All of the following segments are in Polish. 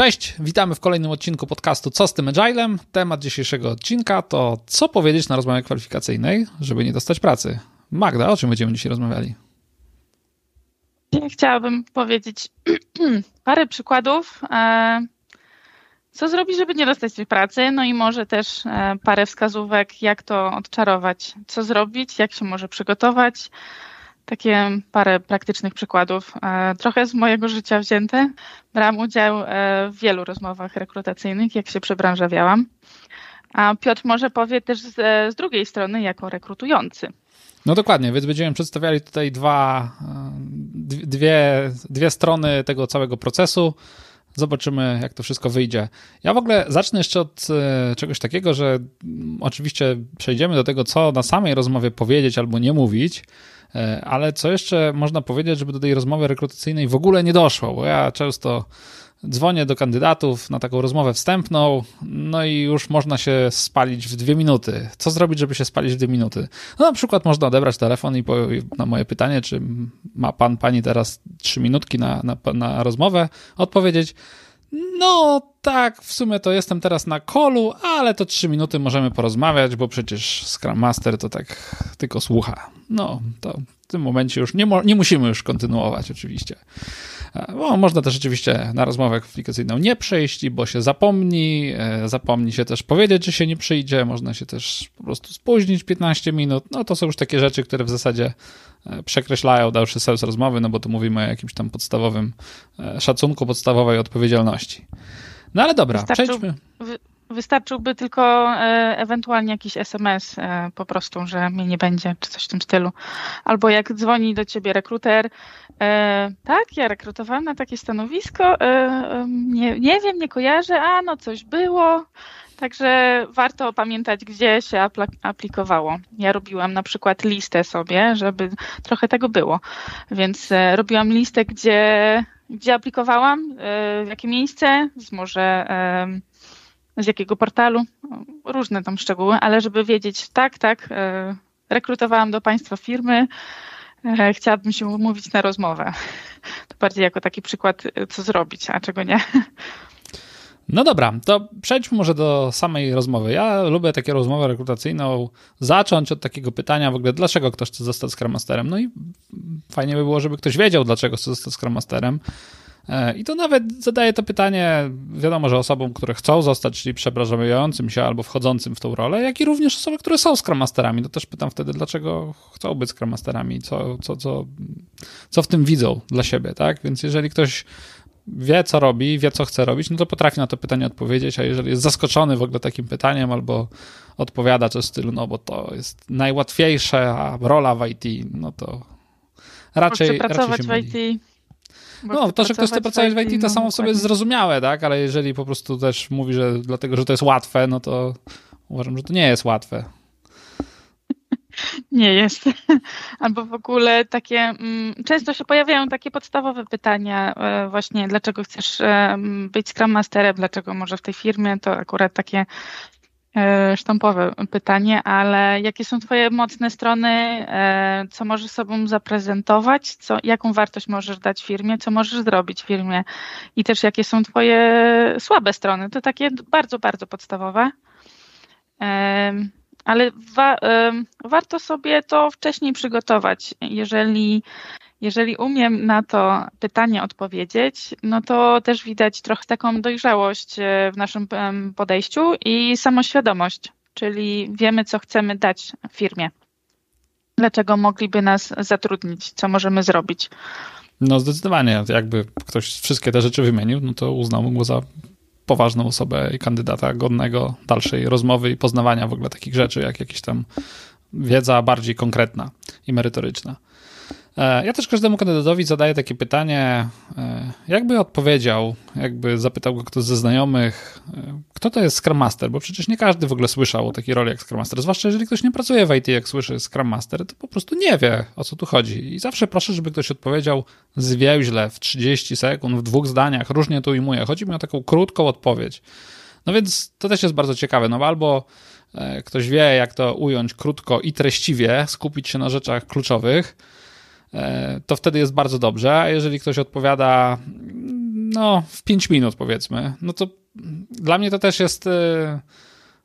Cześć, witamy w kolejnym odcinku podcastu Co z tym Agilem? Temat dzisiejszego odcinka to co powiedzieć na rozmowie kwalifikacyjnej, żeby nie dostać pracy. Magda, o czym będziemy dzisiaj rozmawiali? Chciałabym powiedzieć parę przykładów, e, co zrobić, żeby nie dostać tej pracy, no i może też e, parę wskazówek, jak to odczarować, co zrobić, jak się może przygotować, takie parę praktycznych przykładów, e, trochę z mojego życia wzięte. Brałam udział e, w wielu rozmowach rekrutacyjnych, jak się przebranżawiałam. A Piotr może powie też z, z drugiej strony, jako rekrutujący. No dokładnie, więc będziemy przedstawiali tutaj dwa, dwie, dwie strony tego całego procesu. Zobaczymy, jak to wszystko wyjdzie. Ja w ogóle zacznę jeszcze od czegoś takiego, że mm, oczywiście przejdziemy do tego, co na samej rozmowie powiedzieć albo nie mówić. E, ale co jeszcze można powiedzieć, żeby do tej rozmowy rekrutacyjnej w ogóle nie doszło? Bo ja często dzwonię do kandydatów na taką rozmowę wstępną, no i już można się spalić w dwie minuty. Co zrobić, żeby się spalić w dwie minuty? No na przykład można odebrać telefon i na moje pytanie, czy ma pan, pani teraz trzy minutki na, na, na rozmowę, odpowiedzieć, no tak, w sumie to jestem teraz na kolu, ale to trzy minuty możemy porozmawiać, bo przecież Scrum Master to tak tylko słucha. No, to w tym momencie już nie, nie musimy już kontynuować oczywiście. Bo można też rzeczywiście na rozmowę kwalifikacyjną nie przyjść, bo się zapomni, e, zapomni się też powiedzieć, że się nie przyjdzie, można się też po prostu spóźnić 15 minut. No to są już takie rzeczy, które w zasadzie e, przekreślają dalszy sens rozmowy, no bo tu mówimy o jakimś tam podstawowym e, szacunku, podstawowej odpowiedzialności. No ale dobra, przejdźmy. Wystarczyłby tylko e, ewentualnie jakiś SMS e, po prostu, że mnie nie będzie, czy coś w tym stylu. Albo jak dzwoni do ciebie rekruter, e, tak, ja rekrutowałam na takie stanowisko, nie, nie wiem, nie kojarzę, a no coś było. Także warto pamiętać, gdzie się aplikowało. Ja robiłam na przykład listę sobie, żeby trochę tego było. Więc robiłam listę, gdzie, gdzie aplikowałam, w jakie miejsce, może z jakiego portalu, różne tam szczegóły, ale żeby wiedzieć, tak, tak, e, rekrutowałam do Państwa firmy, e, chciałabym się umówić na rozmowę. To bardziej jako taki przykład, e, co zrobić, a czego nie. No dobra, to przejdźmy może do samej rozmowy. Ja lubię takie rozmowę rekrutacyjną zacząć od takiego pytania w ogóle, dlaczego ktoś chce zostać Scrum Masterem. No i fajnie by było, żeby ktoś wiedział, dlaczego chce zostać Scrum Masterem. E, I to nawet zadaje to pytanie, wiadomo, że osobom, które chcą zostać, czyli przepraszającym się albo wchodzącym w tą rolę, jak i również osoby, które są Scrum Masterami. To też pytam wtedy, dlaczego chcą być Scrum Masterami, co, co, co, co w tym widzą dla siebie, tak? Więc jeżeli ktoś wie, co robi, wie, co chce robić, no to potrafi na to pytanie odpowiedzieć, a jeżeli jest zaskoczony w ogóle takim pytaniem albo odpowiada coś w stylu, no bo to jest najłatwiejsza rola w IT, no to raczej, raczej się w IT no, to, że ktoś chce pracować w IT, to samo w sobie jest zrozumiałe, tak? Ale jeżeli po prostu też mówi, że dlatego, że to jest łatwe, no to uważam, że to nie jest łatwe. Nie jest. Albo w ogóle takie, mm, często się pojawiają takie podstawowe pytania e, właśnie, dlaczego chcesz e, być Scrum Masterem, dlaczego może w tej firmie, to akurat takie sztampowe pytanie, ale jakie są Twoje mocne strony, e, co możesz sobą zaprezentować, co, jaką wartość możesz dać firmie, co możesz zrobić firmie i też jakie są Twoje słabe strony. To takie bardzo, bardzo podstawowe. E, ale wa warto sobie to wcześniej przygotować. Jeżeli jeżeli umiem na to pytanie odpowiedzieć, no to też widać trochę taką dojrzałość e, w naszym podejściu i samoświadomość, czyli wiemy, co chcemy dać firmie. Dlaczego mogliby nas zatrudnić, co możemy zrobić. No zdecydowanie, jakby ktoś wszystkie te rzeczy wymienił, no to uznałbym go za poważną osobę i kandydata godnego dalszej rozmowy i poznawania w ogóle takich rzeczy, jak jakieś tam wiedza bardziej konkretna i merytoryczna. E, ja też każdemu kandydatowi zadaję takie pytanie, e, jakby odpowiedział, jakby zapytał go ktoś ze znajomych, e, kto to jest Scrum Master, bo przecież nie każdy w ogóle słyszał o takiej roli jak Scrum Master, zwłaszcza jeżeli ktoś nie pracuje w IT, jak słyszy Scrum Master, to po prostu nie wie, o co tu chodzi. I zawsze proszę, żeby ktoś odpowiedział zwięźle, w 30 sekund, w dwóch zdaniach, różnie to ujmuję. Chodzi mi o taką krótką odpowiedź. No więc to też jest bardzo ciekawe, no bo albo ktoś wie, jak to ująć krótko i treściwie, skupić się na rzeczach kluczowych, to wtedy jest bardzo dobrze, a jeżeli ktoś odpowiada no w 5 minut powiedzmy, no to dla mnie to też jest e,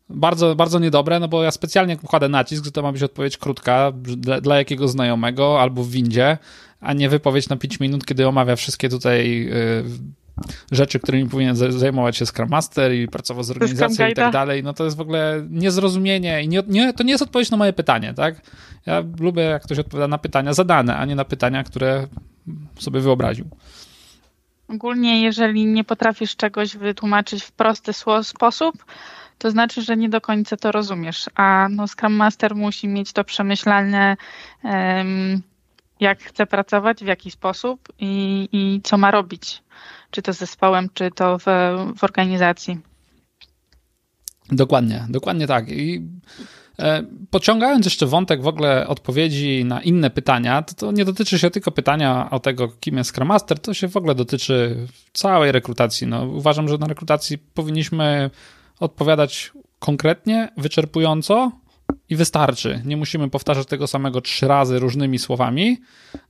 bardzo, bardzo niedobre, no bo ja specjalnie kładę nacisk, że to ma być odpowiedź krótka dla, dla jakiego znajomego albo w windzie, a nie wypowiedź na 5 minut, kiedy omawia wszystkie tutaj y, rzeczy, którymi powinien zajmować się Scrum Master i pracować z organizacją i tak dalej, no to jest w ogóle niezrozumienie i nie, nie, to nie jest odpowiedź na moje pytanie, tak? Ja lubię, jak ktoś odpowiada na pytania zadane, a nie na pytania, które sobie wyobraził. Ogólnie, jeżeli nie potrafisz czegoś wytłumaczyć w prosty sposób, to znaczy, że nie do końca to rozumiesz. A no, Scrum Master musi mieć to przemyślane, um, jak chce pracować, w jaki sposób i, i co ma robić. Czy to z zespołem, czy to w, w organizacji. Dokładnie, dokładnie tak. I e, Pociągając jeszcze wątek w ogóle odpowiedzi na inne pytania, to, to, nie dotyczy się tylko pytania o tego, kim jest Scrum Master, to się w ogóle dotyczy całej rekrutacji. No, uważam, że na rekrutacji powinniśmy odpowiadać konkretnie, wyczerpująco i wystarczy. Nie musimy powtarzać tego samego trzy razy różnymi słowami,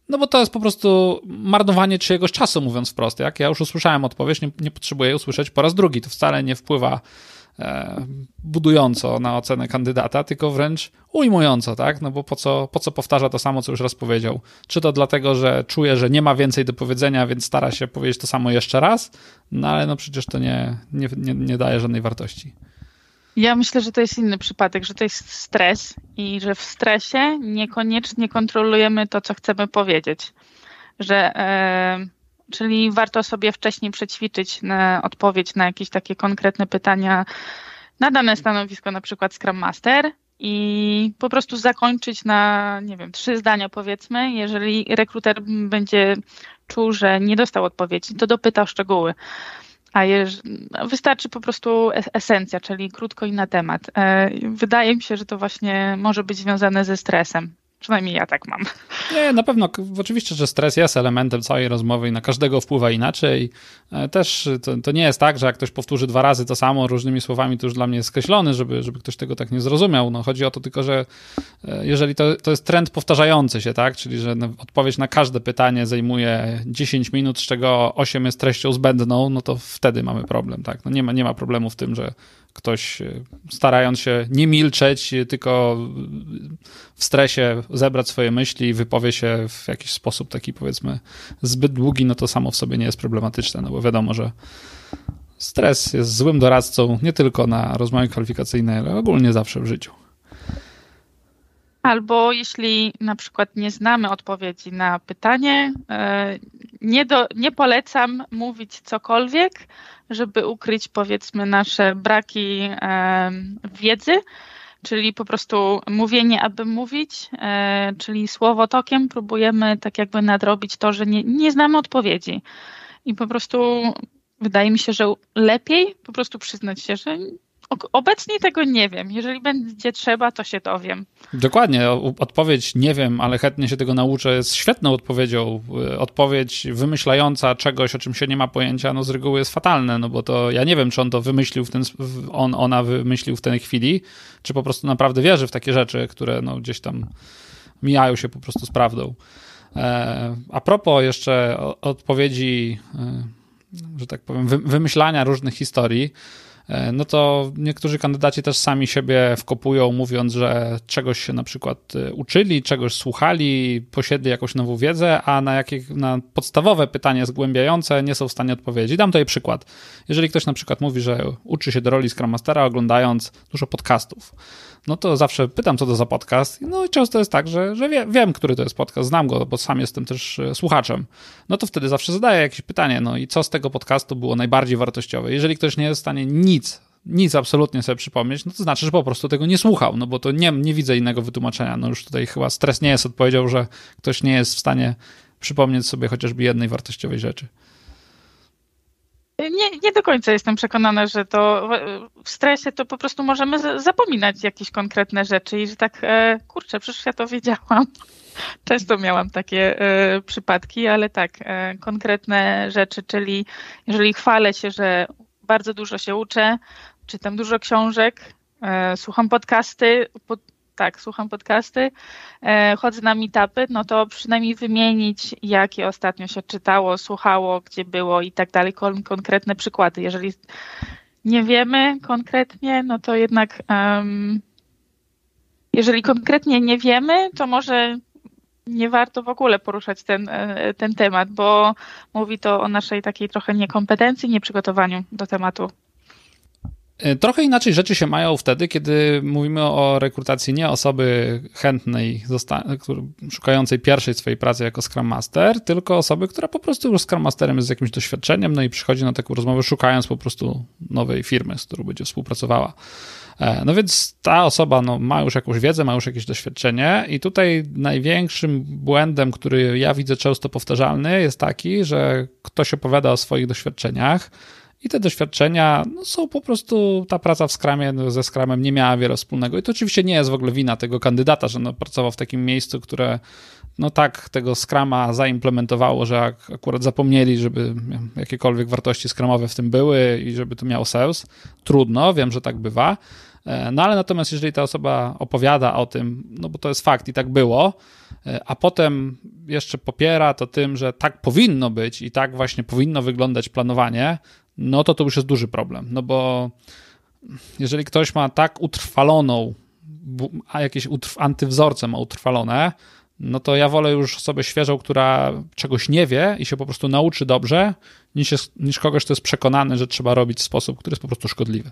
no bo to jest po prostu marnowanie czyjegoś czasu, mówiąc wprost. Jak ja już usłyszałem odpowiedź, nie, nie potrzebuję usłyszeć po raz drugi. To wcale nie wpływa e, budująco na ocenę kandydata, tylko wręcz ujmująco, tak? No bo po co, po co powtarza to samo, co już raz powiedział? Czy to dlatego, że czuje, że nie ma więcej do powiedzenia, więc stara się powiedzieć to samo jeszcze raz? No ale no przecież to nie, nie, nie, nie daje żadnej wartości. Ja myślę, że to jest inny przypadek, że to jest stres i że w stresie niekoniecznie kontrolujemy to, co chcemy powiedzieć. Że, e, czyli warto sobie wcześniej przećwiczyć na odpowiedź na jakieś takie konkretne pytania na dane stanowisko, na przykład Scrum Master i po prostu zakończyć na, nie wiem, trzy zdania powiedzmy. Jeżeli rekruter będzie czuł, że nie dostał odpowiedzi, to dopyta o szczegóły a jeż, wystarczy po prostu esencja, czyli krótko i na temat. E, wydaje mi się, że to właśnie może być związane ze stresem. Przynajmniej ja tak mam. Nie, na pewno. Oczywiście, że stres jest elementem całej rozmowy i na każdego wpływa inaczej. E, też to, to, nie jest tak, że jak ktoś powtórzy dwa razy to samo różnymi słowami, to już dla mnie jest skreślony, żeby, żeby ktoś tego tak nie zrozumiał. No, chodzi o to tylko, że e, jeżeli to, to jest trend powtarzający się, tak, czyli że odpowiedź na każde pytanie zajmuje 10 minut, z czego 8 jest treścią zbędną, no to wtedy mamy problem, tak. No nie ma, nie ma problemu w tym, że ktoś e, starając się nie milczeć, tylko w stresie zebrać swoje myśli i wypowie się w jakiś sposób taki powiedzmy zbyt długi, no to samo w sobie nie jest problematyczne, no bo wiadomo, że stres jest złym doradcą nie tylko na rozmowy kwalifikacyjne, ale ogólnie zawsze w życiu. Albo jeśli na przykład nie znamy odpowiedzi na pytanie, e, nie, do, nie polecam mówić cokolwiek, żeby ukryć powiedzmy nasze braki e, wiedzy, czyli po prostu mówienie, aby mówić, e, czyli słowotokiem próbujemy tak jakby nadrobić to, że nie, nie znamy odpowiedzi. I po prostu wydaje mi się, że lepiej po prostu przyznać się, że Obecnie tego nie wiem. Jeżeli będzie trzeba, to się dowiem. Dokładnie. Odpowiedź nie wiem, ale chętnie się tego nauczę jest świetną odpowiedzią. Odpowiedź wymyślająca czegoś, o czym się nie ma pojęcia, no z reguły jest fatalne, no bo to ja nie wiem, czy on to wymyślił w ten, on, ona wymyślił w tej chwili, czy po prostu naprawdę wierzy w takie rzeczy, które no gdzieś tam mijają się po prostu z prawdą. E, a propos jeszcze odpowiedzi, e, że tak powiem, wymyślania różnych historii, no to niektórzy kandydaci też sami siebie wkopują, mówiąc, że czegoś się na przykład e, uczyli, czegoś słuchali, posiedli jakąś nową wiedzę, a na, jakie, na podstawowe pytanie zgłębiające nie są w stanie odpowiedzieć. Dam tutaj przykład. Jeżeli ktoś na przykład mówi, że uczy się do roli Scrum Mastera oglądając dużo podcastów, no to zawsze pytam, co to za podcast. No i często jest tak, że, że wie, wiem, który to jest podcast, znam go, bo sam jestem też e, słuchaczem. No to wtedy zawsze zadaję jakieś pytanie, no i co z tego podcastu było najbardziej wartościowe? Jeżeli ktoś nie jest w stanie nic, nic absolutnie sobie przypomnieć, no to znaczy, że po prostu tego nie słuchał, no bo to nie, nie widzę innego wytłumaczenia. No już tutaj chyba stres nie jest odpowiedział, że ktoś nie jest w stanie przypomnieć sobie chociażby jednej wartościowej rzeczy. Nie, nie do końca jestem przekonana, że to w stresie to po prostu możemy zapominać jakieś konkretne rzeczy i że tak, e, kurczę, przecież ja to wiedziałam. Często miałam takie e, przypadki, ale tak, e, konkretne rzeczy, czyli jeżeli chwalę się, że bardzo dużo się uczę, czytam dużo książek, słucham podcasty, pod, tak, słucham podcasty, e, chodzę na meetupy, no to przynajmniej wymienić, jakie ostatnio się czytało, słuchało, gdzie było i tak dalej, kon konkretne przykłady. Jeżeli nie wiemy konkretnie, no to jednak um, jeżeli konkretnie nie wiemy, to może nie warto w ogóle poruszać ten, e, ten temat, bo mówi to o naszej takiej trochę niekompetencji, nieprzygotowaniu do tematu. E, trochę inaczej rzeczy się mają wtedy, kiedy mówimy o rekrutacji nie osoby chętnej, szukającej pierwszej swojej pracy jako Scrum Master, tylko osoby, która po prostu już Scrum Masterem jest z jakimś doświadczeniem, no i przychodzi na taką rozmowę szukając po prostu nowej firmy, z którą będzie współpracowała. E, no więc ta osoba no, ma już jakąś wiedzę, ma już jakieś doświadczenie, i tutaj największym błędem, który ja widzę często powtarzalny, jest taki, że ktoś opowiada o swoich doświadczeniach. I te doświadczenia no, są po prostu, ta praca w skramie no, ze skramem nie miała wiele wspólnego. I to oczywiście nie jest w ogóle wina tego kandydata, że no, pracował w takim miejscu, które no tak tego skrama zaimplementowało, że akurat zapomnieli, żeby jakiekolwiek wartości skramowe w tym były i żeby to miało sens. Trudno, wiem, że tak bywa. E, no ale natomiast jeżeli ta osoba opowiada o tym, no bo to jest fakt i tak było, e, a potem jeszcze popiera to tym, że tak powinno być i tak właśnie powinno wyglądać planowanie, no to to już jest duży problem. No bo jeżeli ktoś ma tak utrwaloną, a jakieś antywzorce ma utrwalone, no to ja wolę już osobę świeżą, która czegoś nie wie i się po prostu nauczy dobrze, niż, jest, niż kogoś, kto jest przekonany, że trzeba robić w sposób, który jest po prostu szkodliwy.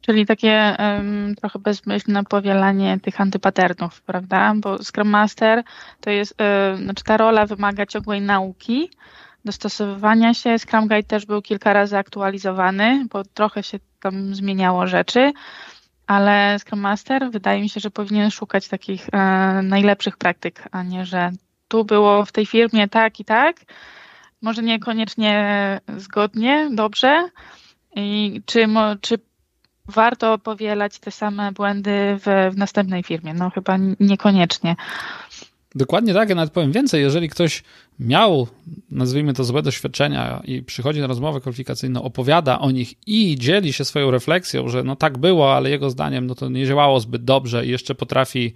Czyli takie um, trochę bezmyślne powielanie tych antypaternów, prawda? Bo Scrum Master to jest, y, znaczy ta rola wymaga ciągłej nauki, dostosowywania się. Scrum Guide też był kilka razy aktualizowany, bo trochę się tam zmieniało rzeczy, ale Scrum Master wydaje mi się, że powinien szukać takich e, najlepszych praktyk, a nie, że tu było w tej firmie tak i tak, może niekoniecznie zgodnie, dobrze. I czy, czy warto powielać te same błędy w, w następnej firmie? No chyba niekoniecznie. Dokładnie tak, ja nawet powiem więcej, jeżeli ktoś miał, nazwijmy to, złe doświadczenia i przychodzi na rozmowę kwalifikacyjną, opowiada o nich i dzieli się swoją refleksją, że no tak było, ale jego zdaniem no to nie działało zbyt dobrze i jeszcze potrafi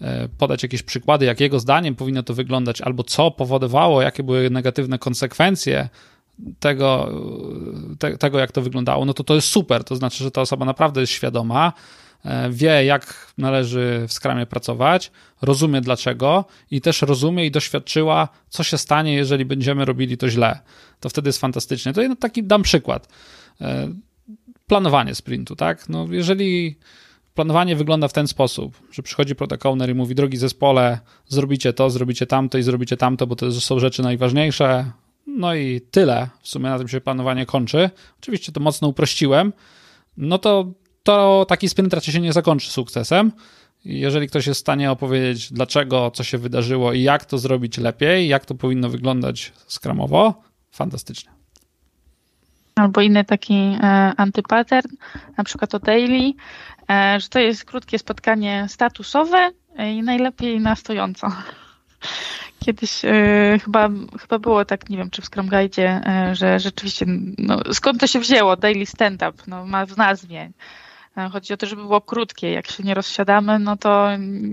e, podać jakieś przykłady, jak jego zdaniem powinno to wyglądać, albo co powodowało, jakie były negatywne konsekwencje tego, te, tego jak to wyglądało, no to to jest super. To znaczy, że ta osoba naprawdę jest świadoma, E, wie, jak należy w skramie pracować, rozumie dlaczego i też rozumie i doświadczyła, co się stanie, jeżeli będziemy robili to źle. To wtedy jest fantastycznie. To taki dam przykład. E, planowanie sprintu, tak? No, jeżeli planowanie wygląda w ten sposób, że przychodzi product owner i mówi, drogi zespole, zrobicie to, zrobicie tamto i zrobicie tamto, bo to są rzeczy najważniejsze, no i tyle. W sumie na tym się planowanie kończy. Oczywiście to mocno uprościłem. No to to taki sprint raczej się nie zakończy sukcesem. Jeżeli ktoś jest w stanie opowiedzieć, dlaczego, co się wydarzyło i jak to zrobić lepiej, jak to powinno wyglądać skramowo, fantastycznie. Albo inny taki e, antypattern, na przykład o daily, e, że to jest krótkie spotkanie statusowe i najlepiej na stojąco. Kiedyś e, chyba, chyba było tak, nie wiem, czy w Scrum Guide, e, że rzeczywiście, no, skąd to się wzięło, daily stand-up, no, ma w nazwie. Chodzi o to, żeby było krótkie. Jak się nie rozsiadamy, no to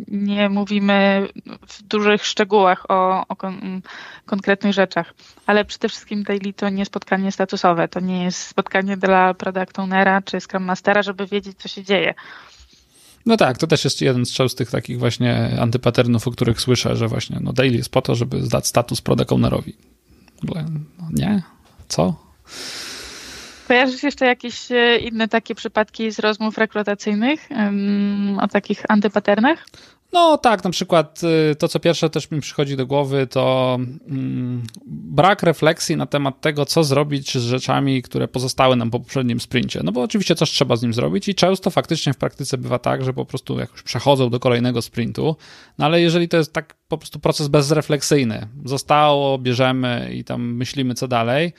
nie mówimy w dużych szczegółach o, o kon konkretnych rzeczach. Ale przede wszystkim daily to nie spotkanie statusowe. To nie jest spotkanie dla product ownera czy Scrum Mastera, żeby wiedzieć, co się dzieje. No tak, to też jest jeden z częstych takich właśnie antypaternów, o których słyszę, że właśnie no daily jest po to, żeby zdać status product ownerowi. No nie? Co? Kojarzysz jeszcze jakieś e, inne takie przypadki z rozmów rekrutacyjnych o takich antypaternach? No tak, na przykład y, to, co pierwsze też mi przychodzi do głowy, to mm, brak refleksji na temat tego, co zrobić z rzeczami, które pozostały nam po poprzednim sprincie. No bo oczywiście coś trzeba z nim zrobić i często faktycznie w praktyce bywa tak, że po prostu jakoś przechodzą do kolejnego sprintu, no ale jeżeli to jest tak po prostu proces bezrefleksyjny, zostało, bierzemy i tam myślimy, co dalej,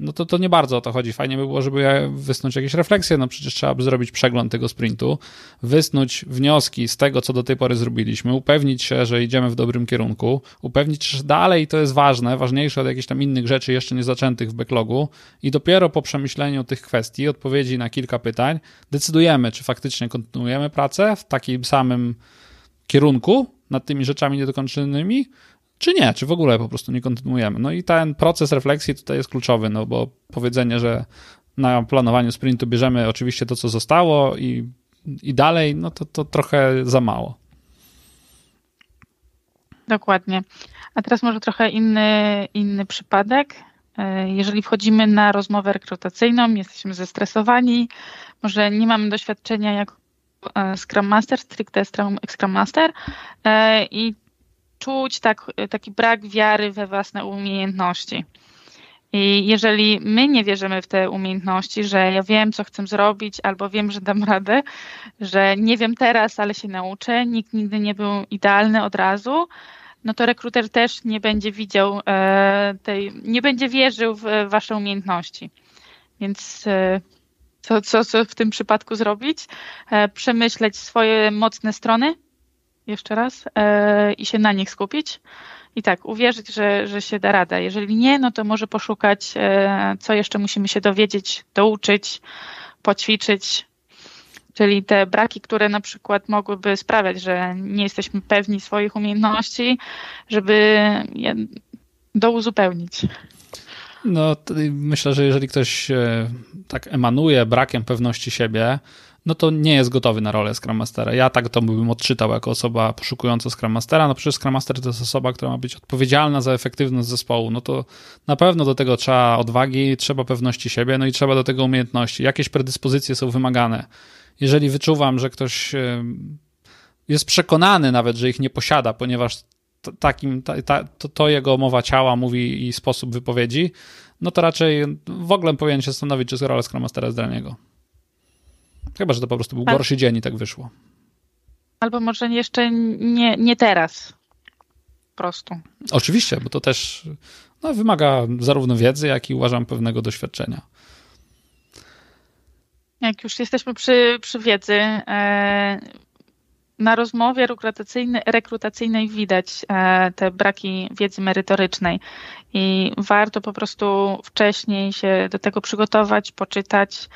no to, to nie bardzo o to chodzi. Fajnie by było, żeby wysnuć jakieś refleksje, no przecież trzeba by zrobić przegląd tego sprintu, wysnuć wnioski z tego, co do tej pory zrobiliśmy, upewnić się, że idziemy w dobrym kierunku, upewnić się, że dalej to jest ważne, ważniejsze od jakichś tam innych rzeczy jeszcze nie zaczętych w backlogu i dopiero po przemyśleniu tych kwestii, odpowiedzi na kilka pytań, decydujemy, czy faktycznie kontynuujemy pracę w takim samym kierunku nad tymi rzeczami niedokończonymi, czy nie, czy w ogóle po prostu nie kontynuujemy. No i ten proces refleksji tutaj jest kluczowy, no bo powiedzenie, że na planowaniu sprintu bierzemy oczywiście to, co zostało i, i dalej, no to, to trochę za mało. Dokładnie. A teraz może trochę inny, inny przypadek. E, jeżeli wchodzimy na rozmowę rekrutacyjną, jesteśmy zestresowani, może nie mamy doświadczenia jako e, Scrum Master, stricte Scrum Master e, i czuć tak, taki brak wiary we własne umiejętności. I jeżeli my nie wierzymy w te umiejętności, że ja wiem, co chcę zrobić, albo wiem, że dam radę, że nie wiem teraz, ale się nauczę, nikt nigdy nie był idealny od razu, no to rekruter też nie będzie widział e, tej, nie będzie wierzył w wasze umiejętności. Więc e, co, co, co w tym przypadku zrobić? E, przemyśleć swoje mocne strony, jeszcze raz e, i się na nich skupić. I tak, uwierzyć, że, że się da rada. Jeżeli nie, no to może poszukać, e, co jeszcze musimy się dowiedzieć, douczyć, poćwiczyć. Czyli te braki, które na przykład mogłyby sprawiać, że nie jesteśmy pewni swoich umiejętności, żeby je douzupełnić. No, myślę, że jeżeli ktoś e, tak emanuje brakiem pewności siebie, no to nie jest gotowy na rolę Scrum Mastera. Ja tak to bym odczytał jako osoba poszukująca Scrum Mastera. No przecież Scrum Master to jest osoba, która ma być odpowiedzialna za efektywność zespołu. No to na pewno do tego trzeba odwagi, trzeba pewności siebie, no i trzeba do tego umiejętności. Jakieś predyspozycje są wymagane. Jeżeli wyczuwam, że ktoś jest przekonany nawet, że ich nie posiada, ponieważ takim, ta, ta, to, to, jego mowa ciała mówi i sposób wypowiedzi, no to raczej w ogóle powinien się zastanowić, czy rola Scrum Mastera jest dla niego. Chyba, że to po prostu był gorszy dzień i tak wyszło. Albo może jeszcze nie, nie teraz. Po prostu. Oczywiście, bo to też no, wymaga zarówno wiedzy, jak i uważam pewnego doświadczenia. Jak już jesteśmy przy, przy wiedzy, e, na rozmowie rekrutacyjnej, rekrutacyjnej widać e, te braki wiedzy merytorycznej i warto po prostu wcześniej się do tego przygotować, poczytać,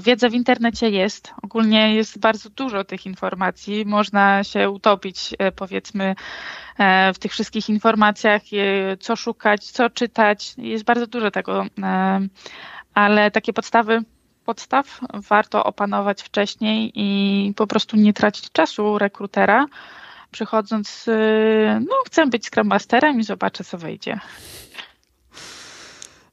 wiedza w internecie jest. Ogólnie jest bardzo dużo tych informacji. Można się utopić, e, powiedzmy, e, w tych wszystkich informacjach, co szukać, co czytać. Jest bardzo dużo tego, ale takie podstawy podstaw warto opanować wcześniej i po prostu nie tracić czasu rekrutera, przychodząc, no chcę być Scrum Masterem i zobaczę, co wyjdzie.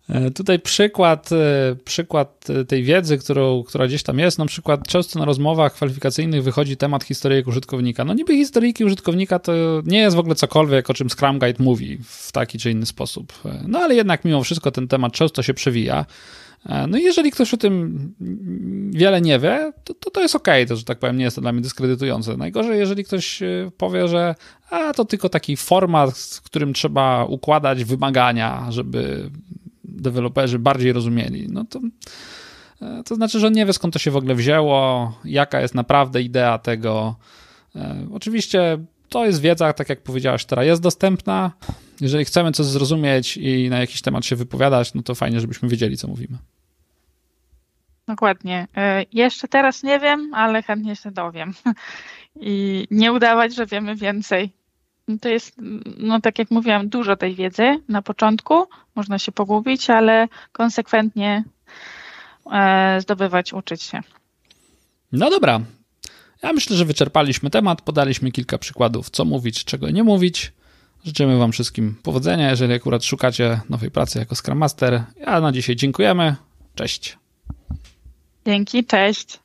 E, tutaj przykład, e, przykład tej wiedzy, którą, która gdzieś tam jest, na przykład często na rozmowach kwalifikacyjnych wychodzi temat historyjek użytkownika. No niby historyjki użytkownika to nie jest w ogóle cokolwiek, o czym Scrum Guide mówi w taki czy inny sposób. E, no ale jednak mimo wszystko ten temat często się przewija. No i jeżeli ktoś o tym wiele nie wie, to to, to jest okej, okay, to że tak powiem nie jest to dla mnie dyskredytujące. Najgorzej, jeżeli ktoś powie, że a to tylko taki format, w którym trzeba układać wymagania, żeby deweloperzy bardziej rozumieli, no to, e, to znaczy, że on nie wie skąd to się w ogóle wzięło, jaka jest naprawdę idea tego. E, oczywiście to jest wiedza, tak jak powiedziałaś, która jest dostępna. Jeżeli chcemy coś zrozumieć i na jakiś temat się wypowiadać, no to fajnie, żebyśmy wiedzieli, co mówimy. Dokładnie. E, jeszcze teraz nie wiem, ale chętnie się dowiem. I nie udawać, że wiemy więcej. To jest, no tak jak mówiłam, dużo tej wiedzy na początku, można się pogubić, ale konsekwentnie e, zdobywać, uczyć się. No dobra. Ja myślę, że wyczerpaliśmy temat, podaliśmy kilka przykładów, co mówić, czego nie mówić. Życzymy Wam wszystkim powodzenia, jeżeli akurat szukacie nowej pracy jako Scrum Master. Ja na dzisiaj dziękujemy. Cześć. Dzięki, cześć.